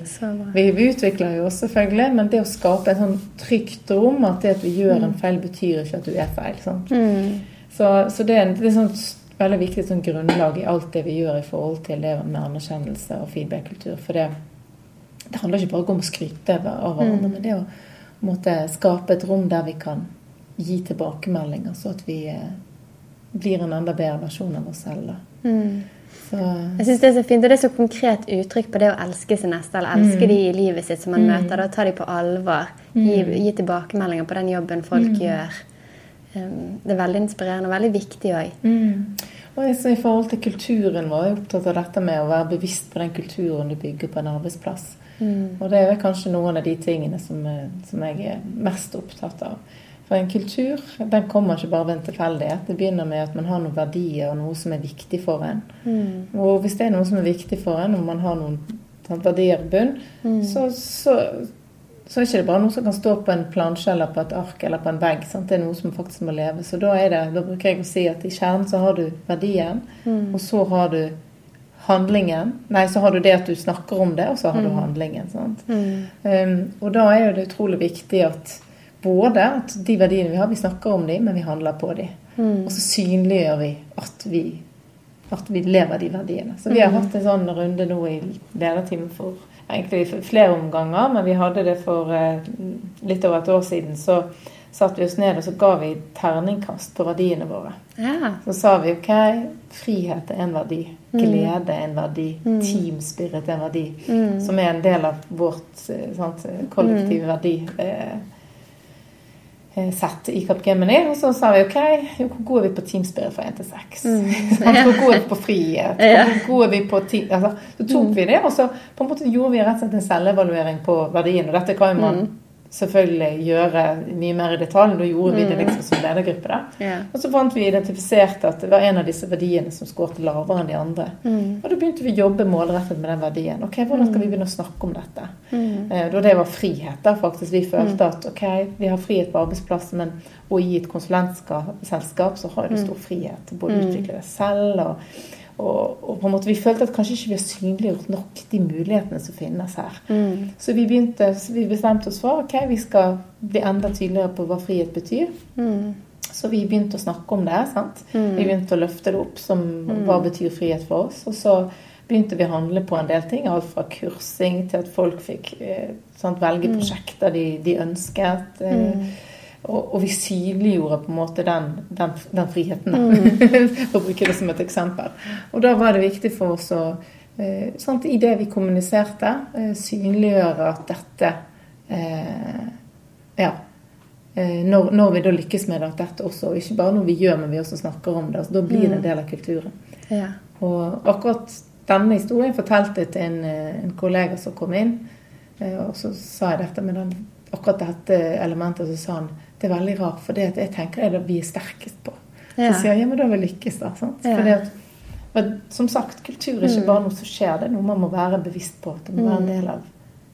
vi, vi, utvikler jo oss selvfølgelig, men det å skape et sånn trygt rom, at det at vi gjør en mm. feil, betyr ikke at du er feil. Mm. Så, så det, det er sånn veldig viktig sånn grunnlag i alt det vi gjør i forhold til det med anerkjennelse og feedback-kultur. For det, det, handler ikke bare om å skryte av hverandre, mm. men det å måtte skape et rom der vi kan gi tilbakemeldinger, så at vi eh, blir en enda bedre versjon av oss selv. Mm. Så. Jeg syns det er så fint, og det er så konkret uttrykk på det å elske sin neste, eller elske mm. de i livet sitt som man mm. møter. Da ta de på alvor. Gi, mm. gi, tilbakemeldinger på den jobben folk mm. gjør. Um, det er veldig inspirerende og veldig viktig òg. Mm. I forhold til kulturen vår, jeg er opptatt av dette med å være bevisst på den kulturen du bygger på en arbeidsplass. Mm. Og det er kanskje noen av de tingene som, eh, som, jeg er mest opptatt av. For en kultur den kommer ikke bare ved en tilfeldighet. Det begynner med at man har noen verdier og noe som er viktig for en. Mm. Og hvis det er noe som er viktig for en, og man har noen verdier i bunn, mm. så, så, så er ikke det bare noe som kan stå på en plansje eller på et ark eller på en vegg. Sant? Det er noe som faktisk må leve. Så da, det, da bruker jeg å si at i kjernen så har du verdien, mm. og så har du handlingen. Nei, så har du det at du snakker om det, og så har mm. du handlingen. Mm. Um, og da er det utrolig viktig at både at de verdiene vi har, vi snakker om dem, men vi handler på dem. Mm. Og så synliggjør vi at vi, at vi lever de verdiene. Så vi har mm. hatt en sånn runde nå i lederteamet for egentlig flere omganger, men vi hadde det for eh, litt over et år siden. Så satte vi oss ned og så ga vi terningkast på verdiene våre. Ja. Så sa vi OK, frihet er en verdi. Mm. Glede er en verdi. Mm. Teamspirit er en verdi. Mm. Som er en del av vårt eh, sant, kollektive mm. verdi. Eh, Eh, sett i Capgemini. Og så sa vi OK, hvor gode er vi på teamspirit fra 1 til 6? Mm. hvor gode er vi på frihet? Hvor gode er vi på team... <laughs> Altså, så tok mm. vi det, og så på en måte gjorde vi rett og slett en selvevaluering på verdien. Og dette kan man selvfølgelig gjøre mye mer i detalj. Da gjorde vi det mm. liksom som ledergruppe. da. Yeah. Og så fant vi identifisert at det var en av disse verdiene som skåret lavere enn de andre. Mm. Og da begynte vi å jobbe målrettet med den verdien. Ok, Hvordan skal vi mm. begynne å snakke om dette? Mm. Eh, da det var frihet, da faktisk. Vi følte mm. at ok, vi har frihet på arbeidsplassen, men og i et konsulentselskap så har du stor frihet til både å utvikle deg selv og og, og, på en måte vi følte at kanskje ikke vi har synliggjort nok de mulighetene som finnes her. Mm. Så vi begynte, vi bestemte oss for ok, vi skal bli enda tydeligere på hva frihet betyr. Mm. Så vi begynte å snakke om det. sant? Mm. Vi begynte å løfte det opp som mm. hva betyr frihet for oss. Og så begynte vi å handle på en del ting. Alt fra kursing til at folk fikk eh, sant, velge mm. prosjekter de, de ønsket. Eh, mm. Og, og, vi synliggjorde på en måte den, den, den friheten, mm. <laughs> for å bruke det som et eksempel. Og da var det viktig for oss å eh, sant, I det vi kommuniserte, eh, synliggjøre at dette eh, Ja. Eh, når, når, vi da lykkes med det, at dette også, ikke bare noe vi gjør, men vi også snakker om det, altså, da blir det en mm. del av kulturen. Ja. Og akkurat denne historien fortalte jeg til en, eh, en kollega som kom inn, eh, og så sa jeg dette med den, akkurat dette elementet, så sa han det er veldig rart, for det jeg tenker er det vi er sterkest på. Ja. Så sier jeg ja, men da har vi lykkes, da. Ja. Fordi at, men som sagt, kultur er ikke mm. bare noe som skjer, det er noe man må være bevisst på. Det må være en mm. del av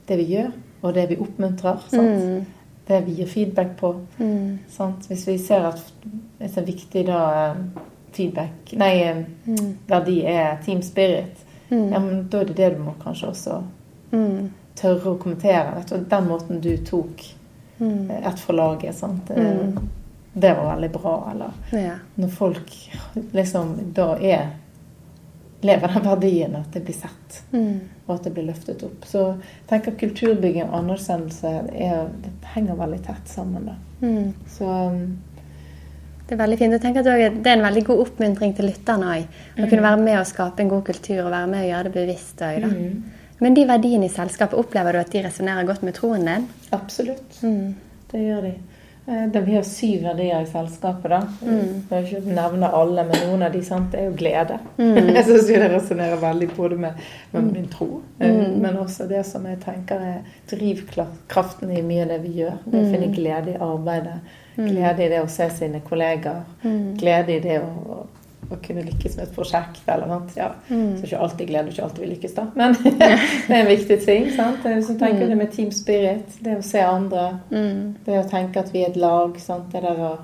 det vi gjør, og det vi oppmuntrer. Sant? Mm. Det vi gir feedback på. Mm. Sant? Hvis vi ser at er så viktig da feedback Nei, mm. verdi er team spirit, mm. ja, men da er det det du må kanskje også tørre å kommentere. Vet du, den måten du tok Mm. Ett for laget. Sant? Mm. Det var veldig bra. Eller ja. når folk liksom da er lever den verdien at det blir sett, mm. og at det blir løftet opp. Så jeg tenker kulturbygging og anerkjennelse er, det henger veldig tett sammen. da. Mm. Så um, det er veldig fint. Jeg tenker at Det er en veldig god oppmuntring til lytterne òg. Å mm. kunne være med og skape en god kultur og være med og gjøre det bevisst òg. Mm. Men de verdiene i selskapet, opplever du at de resonnerer godt med troen din? Absolutt. Det gjør de. Eh, Det, vi har syv verdier i selskapet. da. Jeg skal ikke nevne alle, men noen av de sant, er jo glede. <laughs> Jeg syns det resonnerer veldig både med, med min tro, mm. men også det som jeg tenker er drivkraften i mye av det vi gjør. Det å finne glede i arbeidet. Glede i det å se sine kollegaer. Glede i det å, å kunne lykkes med et prosjekt. eller noe. Ja. Så ikke alltid glede, ikke alltid vi lykkes, da. Men <laughs> det er en viktig ting. sant? Hvis du tenker det med team spirit, det å se andre, det å tenke at vi er et lag. sant? Det der å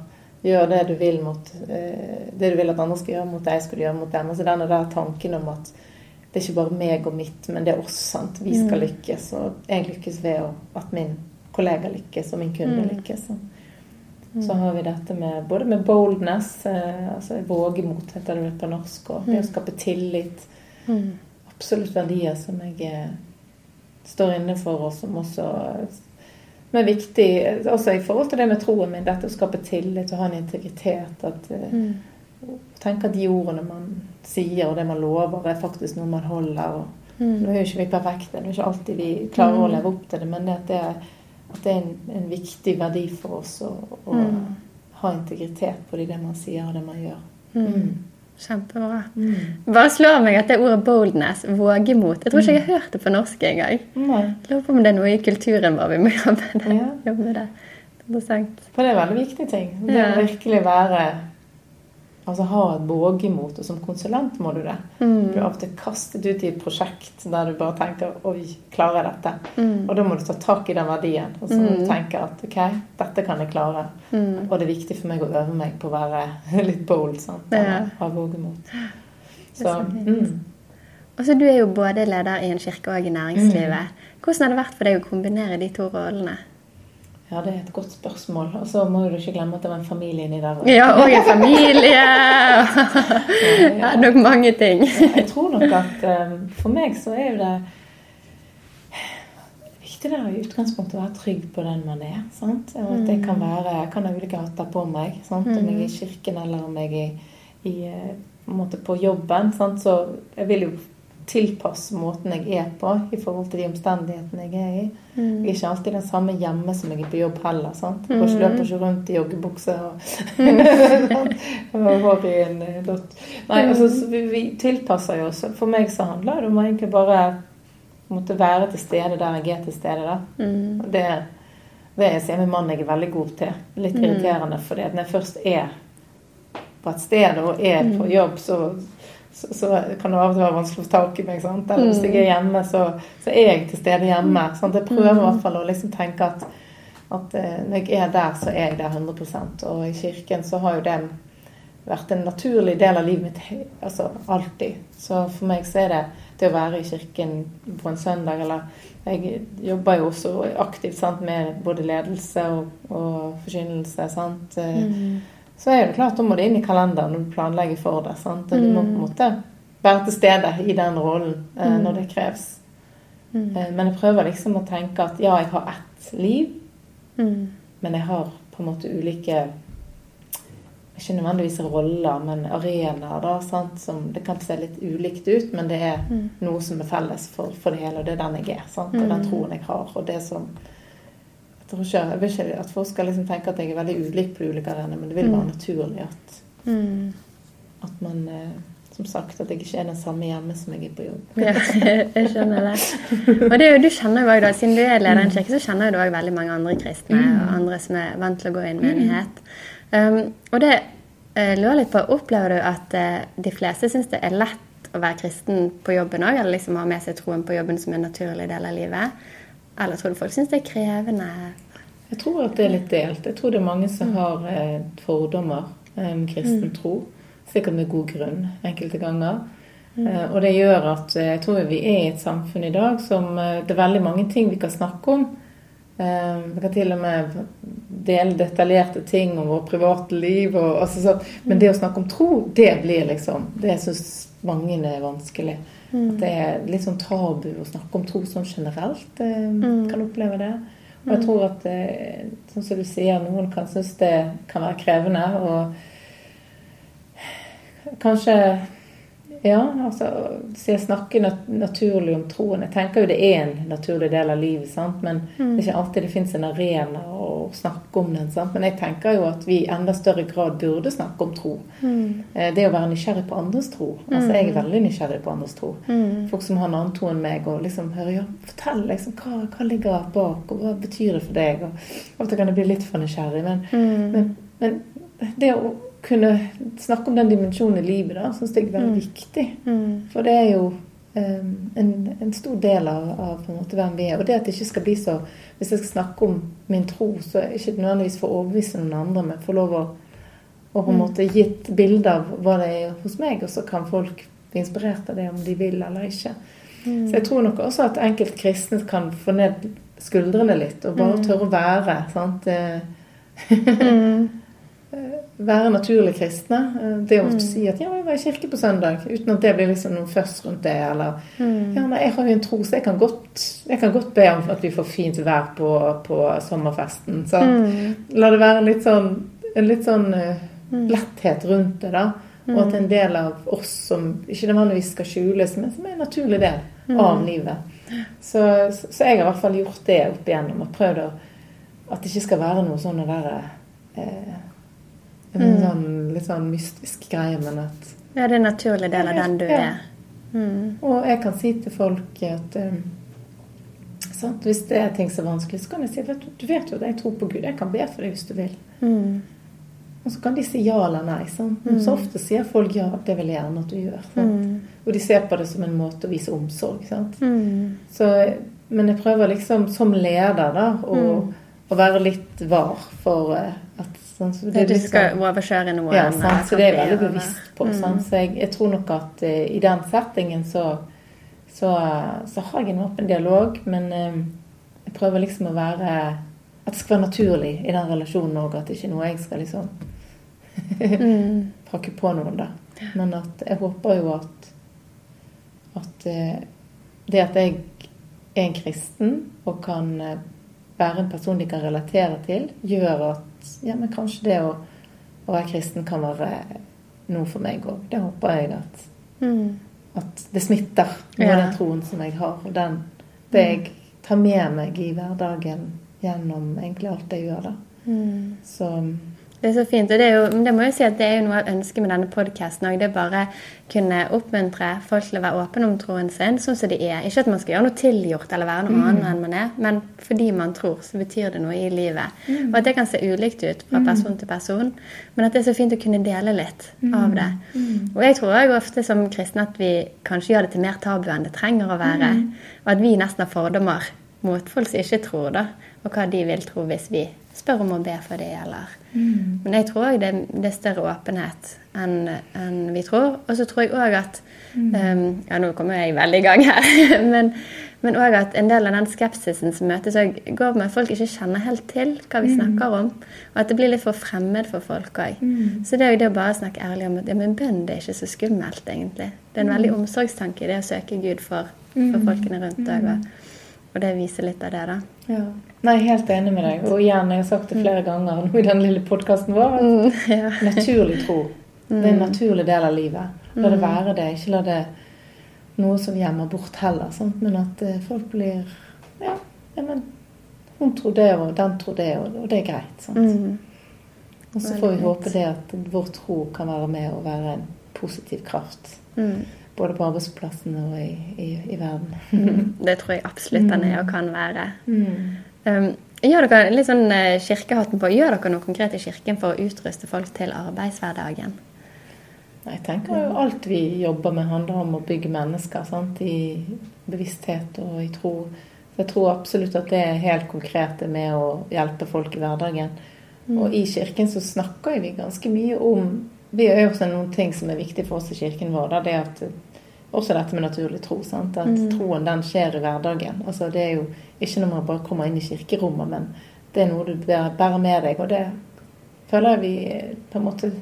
gjøre det du vil mot eh, det du vil at andre skal gjøre mot deg, skal du gjøre mot dem. Altså denne der tanken om at det er ikke bare meg og mitt, men det er oss. sant? Vi skal lykkes, og jeg lykkes ved at min kollega lykkes, og min kunde lykkes. sant? Så har vi dette med både med boldness, eh, altså vågemot heter det vel på norsk, og det å skape tillit. Absolutt verdier som jeg eh, står inne for, og som også som er viktig også i forhold til det med troen min. Dette å skape tillit og ha en integritet. At, eh, Tenke at de ordene man sier og det man lover, er faktisk noe man holder. og Nå er jo ikke vi perfekte, det er ikke alltid vi klarer å leve opp til det, men det at det er, at det er en, en viktig verdi for oss å, å ha integritet på det, det man sier og det man gjør. Mm. Kjempebra. Bare slår meg at det ordet boldness, vågemot Jeg tror ikke jeg har hørt det på norsk engang. Lurer på om det er noe i kulturen vår vi må <laughs> jobbe med. Ja. jobbe med det. Interessant. For det er veldig viktig ting. Det å virkelig være Altså ha et vågemot, og som konsulent må du det. Du blir av og til kastet ut i et prosjekt der du bare tenker Oi, klarer jeg dette? Og da må du ta tak i den verdien. Og så må du tenke at ok, dette kan jeg klare. Og det er viktig for meg å øve meg på å være <laughs> litt bold. sant? Ja. Ha vågemot. Så mm. Og så Du er jo både leder i en kirke og i næringslivet. Hvordan har det vært for deg å kombinere de to rollene? Ja, det er et godt spørsmål. Og så må du ikke glemme at det var en familie inni der. Ja, og en familie! <laughs> Ja, nok mange ting. Jeg tror nok at eh, for meg så er jo det viktig det er i utgangspunktet å være trygg på den man er. sant? Og at det kan være, jeg kan ha ulike hatter på meg. sant? Om jeg er i kirken eller om jeg er i, i på, en måte på jobben. sant? Så jeg vil jo tilpasse måten jeg er på i forhold til de omstendighetene jeg er i. Jeg er ikke alltid den samme hjemme som jeg er på jobb heller. sant? Jeg ikke- løper ikke rundt i joggebukse og, <laughs> og hår i en eh, dott. Nei, altså, vi, vi tilpasser jo oss. For meg så handler det om egentlig bare måtte være til stede der jeg er til stede. da. Mm. Det, det jeg sier med mannen jeg er veldig god til. Litt irriterende, fordi at når jeg først er på et sted og er på jobb, så, så, så kan det av og til være vanskelig å få tak i meg. sant? Eller hvis jeg er hjemme, så, så er jeg til stede hjemme. sant? Jeg prøver i hvert fall å liksom tenke at, at eh, når jeg er der, så er jeg der 100 Og i kirken så har jo det vært en naturlig del av livet mitt altså alltid. Så for meg så er det det å være i kirken på en søndag, eller Jeg jobber jo også aktivt sant, med både ledelse og, og forkynnelse. sant, eh, Så er det klart, da må det inn i kalenderen når du planlegger for det. sant, og Du må på en måte være til stede i den rollen eh, når det kreves. Eh, men jeg prøver liksom å tenke at ja, jeg har ett liv, Mm. men jeg har på en måte ulike ikke nødvendigvis roller, men arenaer. da, sant? Som Det kan se litt ulikt ut, men det er noe som er felles for, for det hele. Og det er den jeg er. sant? Og den troen jeg har. Og det som tror ikke, jeg vil ikke at folk skal liksom tenke at jeg er veldig ulik på de ulike arenaene, men det vil være naturlig at, Mm. at man eh, Som sagt, at jeg ikke er den samme hjemme som jeg er på jobb. Ja, <laughs> jeg skjønner det. Og det er jo, du kjenner jo også, da, Siden du er leder i en kirke, så kjenner du òg veldig mange andre kristne og andre som er vant til å gå i en menighet. Um, og det eh, lurer litt på, Opplever du at eh, de fleste syns det er lett å være kristen på jobben òg, eller liksom ha med seg troen på jobben som en naturlig del av livet? Eller tror du folk syns det er krevende? Jeg tror at det er litt delt. Jeg tror det er mange som har eh, fordommer eh, om kristen tro. Sikkert med god grunn enkelte ganger. Eh, og det gjør at jeg tror vi er i et samfunn i dag som det er veldig mange ting vi kan snakke om. Eh, vi kan til og med dele detaljerte ting om vårt private liv. Og, altså, så, men det å snakke om tro, det blir liksom Det syns mange er vanskelig. At det er litt sånn tabu å snakke om tro sånn generelt. Mm. Kan oppleve det. Og jeg tror at eh, sånn som du sier, noen kan synes det kan være krevende. Og kanskje Ja, altså så jeg snakker nat naturlig om troen. Jeg tenker jo det er en naturlig del av livet, sant? men mm. det er ikke alltid det fins en arena å snakke om den. Sant? Men jeg tenker jo at vi i enda større grad burde snakke om tro. Mm. Eh, det å være nysgjerrig på andres tro. Altså Jeg er mm. veldig nysgjerrig på andres tro. Mm. Folk som har en annen tro enn meg, og liksom hører ja, fortell liksom, hva, hva ligger bak, og hva betyr det for deg? Og Av og til kan jeg bli litt for nysgjerrig, men, mm. men, men det å kunne snakke om den dimensjonen i livet, da, syns jeg er veldig mm. viktig. Mm. For det er jo um, en, en, stor del av, av måte, hvem vi er. Og det at det ikke skal bli så Hvis jeg skal snakke om min tro, så ikke nødvendigvis for å overbevise noen andre, men få lov å, og på en mm. måte gitt bilde av hva det er hos meg, og så kan folk bli inspirert av det om de vil eller ikke. Mm. Så jeg tror nok også at enkelte kristne kan få ned skuldrene litt og bare mm. tørre å være. sant? mm. Være naturlig kristne. Eh, det å mm. si at 'ja, jeg var i kirke på søndag', uten at det blir liksom noe først rundt det. Eller mm. 'ja, nei, jeg har jo en tro, så jeg kan godt, jeg kan godt be om at vi får fint vær på, på sommerfesten'. Så mm. la det være litt sånn, en litt sånn uh, letthet rundt det, da. Og at en del av oss som ikke nødvendigvis skal skjules, men som er en naturlig del av livet. Så, så, så jeg har i hvert fall gjort det opp igjennom og prøvd At det ikke skal være noe sånn å være eh, en mm. sånn, litt sånn mystisk greie, men at Ja, det er en naturlig del av den du ja. er. Mm. Og jeg kan si til folk at um, sant, hvis det er ting som er vanskelig, så kan jeg si at du, vet jo at jeg tror på Gud. Jeg kan be for deg hvis du vil. Mm. Og så kan de si ja eller nei. Sant? Mm. Så ofte sier folk ja, det vil jeg gjerne at du gjør. Mm. Og de ser på det som en måte å vise omsorg. Mm. Så, men jeg prøver liksom som leder da å, mm. å være litt var for uh, at Sånn, så det, du skal liksom, overkjøre noe? Ja, sånn, så det er jeg veldig bevisst på. Mm. Så jeg, jeg, tror nok at uh, i den settingen så, så, så, har jeg en åpen dialog, men uh, jeg prøver liksom å være At det skal være naturlig i den relasjonen òg, at det ikke er noe jeg skal liksom mm. <laughs> pakke på noen, da. Men at jeg håper jo at, at uh, det at jeg er en kristen og kan være en person de kan relatere til, gjør at ja, men kanskje det å, å være kristen kan være noe for meg òg. Det håper jeg at, mm. at det smitter med ja. den troen som jeg har. Og den, det jeg tar med meg i hverdagen gjennom egentlig alt jeg gjør. da. Mm. Så det er så fint. Og det, er jo, det må jeg si at det er jo noe jeg ønsker med denne podkasten òg. Det er bare kunne oppmuntre folk til å være åpne om troen sin sånn som de er. Ikke at man skal gjøre noe tilgjort eller være noe mm. annet enn man er, men fordi man tror, så betyr det noe i livet. Mm. Og at det kan se ulikt ut fra mm. person til person, men at det er så fint å kunne dele litt mm. av det. Mm. Og jeg tror òg ofte som kristne at vi kanskje gjør det til mer tabu enn det trenger å være. Og at vi nesten har fordommer mot folk som ikke tror, da, og hva de vil tro hvis vi spør om å be for det, eller mm. Men jeg tror òg det, det, er større åpenhet enn, enn vi tror. Og så tror jeg òg at mm. um, Ja, nå kommer jeg veldig i gang her. <laughs> men òg at en del av den skepsisen som møtes, går med at folk ikke kjenner helt til hva vi mm. snakker om. Og at det blir litt for fremmed for folk òg. Mm. Så det er jo det å bare snakke ærlig om at ja, men bønn det er ikke så skummelt, egentlig. Det er en veldig mm. omsorgstanke i det å søke Gud for, for folkene rundt deg. Og, og det viser litt av det, da. Ja. Nei, helt enig med deg. Og igjen, jeg har sagt det mm. flere ganger nå i den lille podkasten vår, at mm, <laughs> ja. naturlig tro. Det er en mm. naturlig del av livet. La det være det. Ikke la det noe som gjemmer bort heller. Sant? Men at eh, folk blir ja, ja, men hun tror det, og den tror det, og, det er greit. Sant? Mm. Og så får vi håpe det at vår tro kan være med og være en positiv kraft. Mm. Både på arbeidsplassene og i, i, i verden. Mm. <laughs> det tror jeg absolutt han er og kan være. Mm. Um, gjør dere litt sånn uh, kirkehatten på, gjør dere noe konkret i kirken for å utruste folk til arbeidshverdagen? Jeg tenker jo alt vi jobber med, handler om å bygge mennesker sant? i bevissthet og i tro. Så jeg tror absolutt at det er helt konkret med å hjelpe folk i hverdagen. Mm. Og i kirken så snakker vi ganske mye om Vi gjør også noen ting som er viktig for oss i kirken vår. Da, det at også dette med naturlig tro. Sant? At mm. troen den skjer i hverdagen. Altså, det er jo ikke når man bare kommer inn i kirkerommet, men det er noe du bærer med deg. Og det føler jeg vi på en måte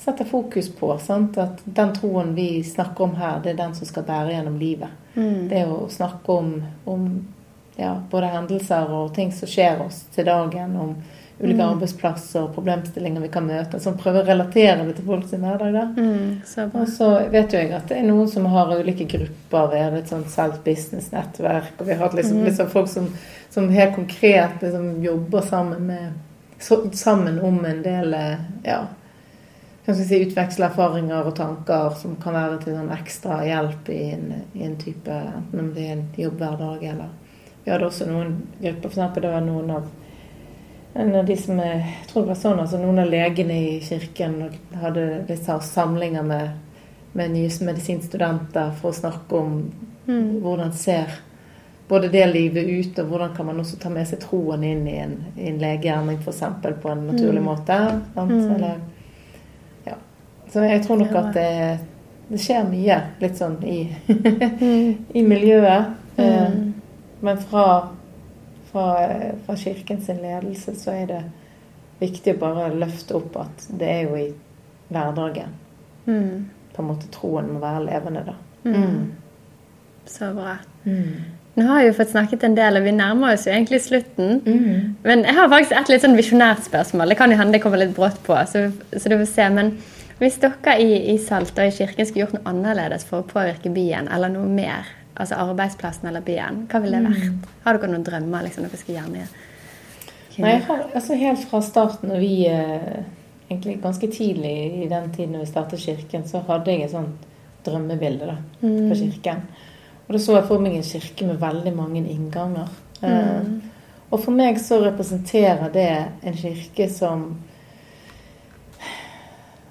setter fokus på. Sant? At den troen vi snakker om her, det er den som skal bære gjennom livet. Mm. Det å snakke om, om ja, både hendelser og ting som skjer oss til dagen, om ulike arbeidsplasser og problemstillinger vi kan møte. Som prøver å relatere det til folk sin hverdag. da. Mm, så. Og så vet jo jeg at det er noen som har ulike grupper. Vi har et sånt self-business-nettverk, og vi har hatt liksom, liksom folk som, som helt konkret liksom jobber sammen med så, sammen om en del ja, kan skal si, utveksle erfaringer og tanker som kan være til sånn ekstra hjelp i en, i en type Enten om det er en jobb hver dag eller Vi hadde også noen grupper, eksempel det var noen av en av de som jeg tror det var sånn, altså Noen av legene i kirken hadde litt sånn samlinger med, med nye medisinstudenter for å snakke om mm. hvordan ser både det livet ut, og hvordan kan man også ta med seg troen inn i en, i en legegjerning f.eks. på en naturlig mm. måte. Mm. Eller, ja. Så jeg tror nok at det, det skjer mye litt sånn i, <laughs> i miljøet. Mm. Eh, men fra, fra, fra kirkens ledelse så er det viktig å bare løfte opp at det er jo i hverdagen. Mm. På en måte troen må være levende, da. Mm. mm. Så bra. Mm. Nå har vi jo fått snakket en del, og vi nærmer oss jo egentlig slutten. Mm. Men jeg har faktisk et litt sånn visjonært spørsmål. Det kan jo hende det kommer litt brått på. Så, så du får se. Men hvis dere i, i Salt og i Kirken skulle gjort noe annerledes for å påvirke byen, eller noe mer, altså arbeidsplassen eller byen, hva ville det vært? Mm. Har dere noen drømmer liksom, dere skal gjerne gjøre? Nei, har, altså Helt fra starten, og vi eh, egentlig ganske tidlig i den tiden når vi startet Kirken, så hadde jeg et sånt drømmebilde da, mm. på Kirken. Og da så jeg for meg en kirke med veldig mange innganger. Mm. Eh, og for meg så representerer det en kirke som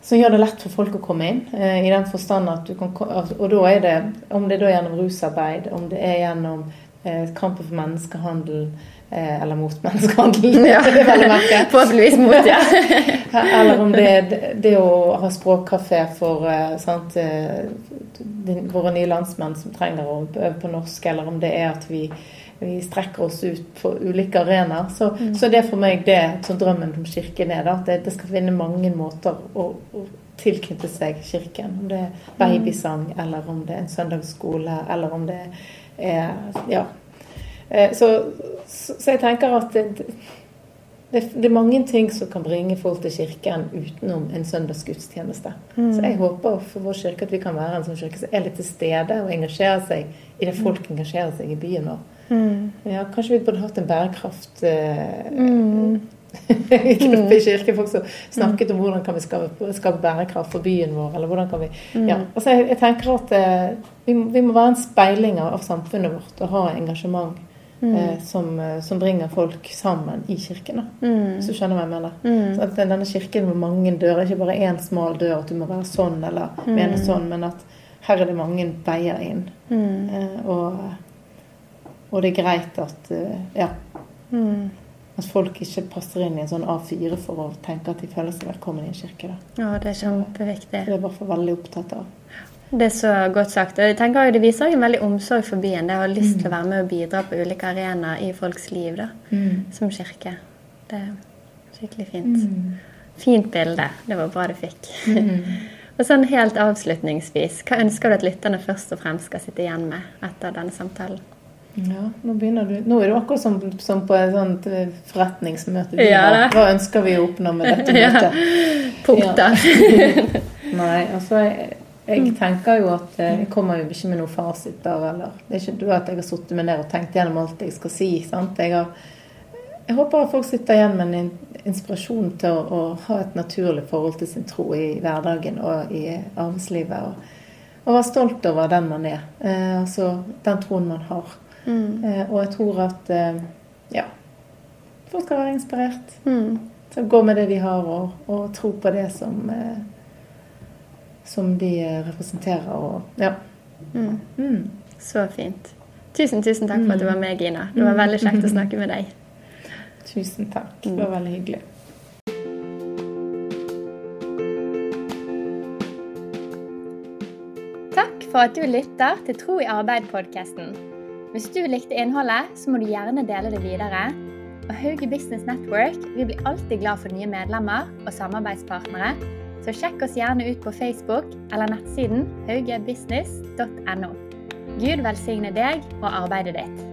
som gjør det lett for folk å komme inn. Uh, I den forstand at du kan Og da er det, om det er da gjennom rusarbeid, om det er gjennom eh, kampen for menneskehandel, Eh, eller mot <laughs> menneskehandel. Ja. <laughs> Forhåpentligvis mot, <laughs> ja. eller om det er det å ha språkkafé for eh, sant, eh, våre nye landsmenn som trenger å øve på norsk, eller om det er at vi, vi strekker oss ut på ulike arenaer. Så, mm. så det er for meg det som drømmen om kirken er. At det, det skal finne mange måter å, å tilknytte seg kirken. Om det er babysang, eller om det er en søndagsskole, eller om det er ja, Eh, så, så, jeg tenker at det, det, det, er mange ting som kan bringe folk til kirken utenom en søndagsgudstjeneste. Mm. Så jeg håper for vår kirke at vi kan være en sånn kirke som er litt til stede og engasjerer seg i det folk engasjerer seg i byen nå. Mm. Ja, kanskje vi burde hatt en bærekraft eh, mm. <laughs> gruppe i kirken. Folk som snakket om hvordan kan vi skape, skape bærekraft for byen vår. eller hvordan kan vi, ja. altså jeg, jeg tenker at eh, vi, vi, må være en speiling av samfunnet vårt og ha engasjement Mm. Eh, som, eh, som, bringer folk sammen i kirken. Mm. Hvis du skjønner hva jeg mener. Mm. At Denne kirken med mange dører, ikke bare én smal dør, at du må være sånn eller mene sånn, men at her er det mange veier inn. Eh, og, og, det er greit at eh, ja, mm. at folk ikke passer inn i en sånn A4 for å tenke at de føler seg velkommen i en kirke. Da. Ja, det er kjempeviktig. Det er jeg i hvert fall veldig opptatt av. Det er så godt sagt. og Jeg tenker Det viser en veldig omsorg for byen. Det å ha lyst til å være med og bidra på ulike arenaer i folks liv da, mm. som kirke. Det er skikkelig fint. Mm. Fint bilde. Det var bra du fikk. Mm. <laughs> og sånn helt avslutningsvis, hva ønsker du at lytterne først og fremst skal sitte igjen med etter denne samtalen? Ja, nå begynner du Nå er du akkurat som, som på et sånt eh, forretningsmøte. Ja, Hva ønsker vi å oppnå med dette <laughs> møtet? ja. Punkter. <laughs> Nei, altså jeg jeg, tenker jo at eh, jeg kommer jo ikke med noen fasit der, eller Det er ikke du at jeg har sittet meg ned og tenkt gjennom alt jeg skal si. sant? Jeg, har, jeg håper at folk sitter igjen med en inspirasjon til å, å, ha et naturlig forhold til sin tro i hverdagen og i arbeidslivet. Og, og være stolt over den man er. Eh, altså den troen man har. Mm. Eh, og jeg tror at eh, ja, folk skal være inspirert. Mm. Så gå med det de har, og, og tro på det som eh, som de representerer. Og, ja. Mm. Mm. Så fint. Tusen, tusen takk for at du var med, Gina. Det var veldig kjekt å snakke med deg. Tusen takk. Det var veldig hyggelig. Takk for at du lytter til Tro i arbeid-podkasten. Hvis du likte innholdet, så må du gjerne dele det videre. Og Hauge Business Network vi blir alltid glad for nye medlemmer og samarbeidspartnere så sjekk oss gjerne ut på Facebook eller nettsiden haugebusiness.no. Gud velsigne deg og arbeidet ditt.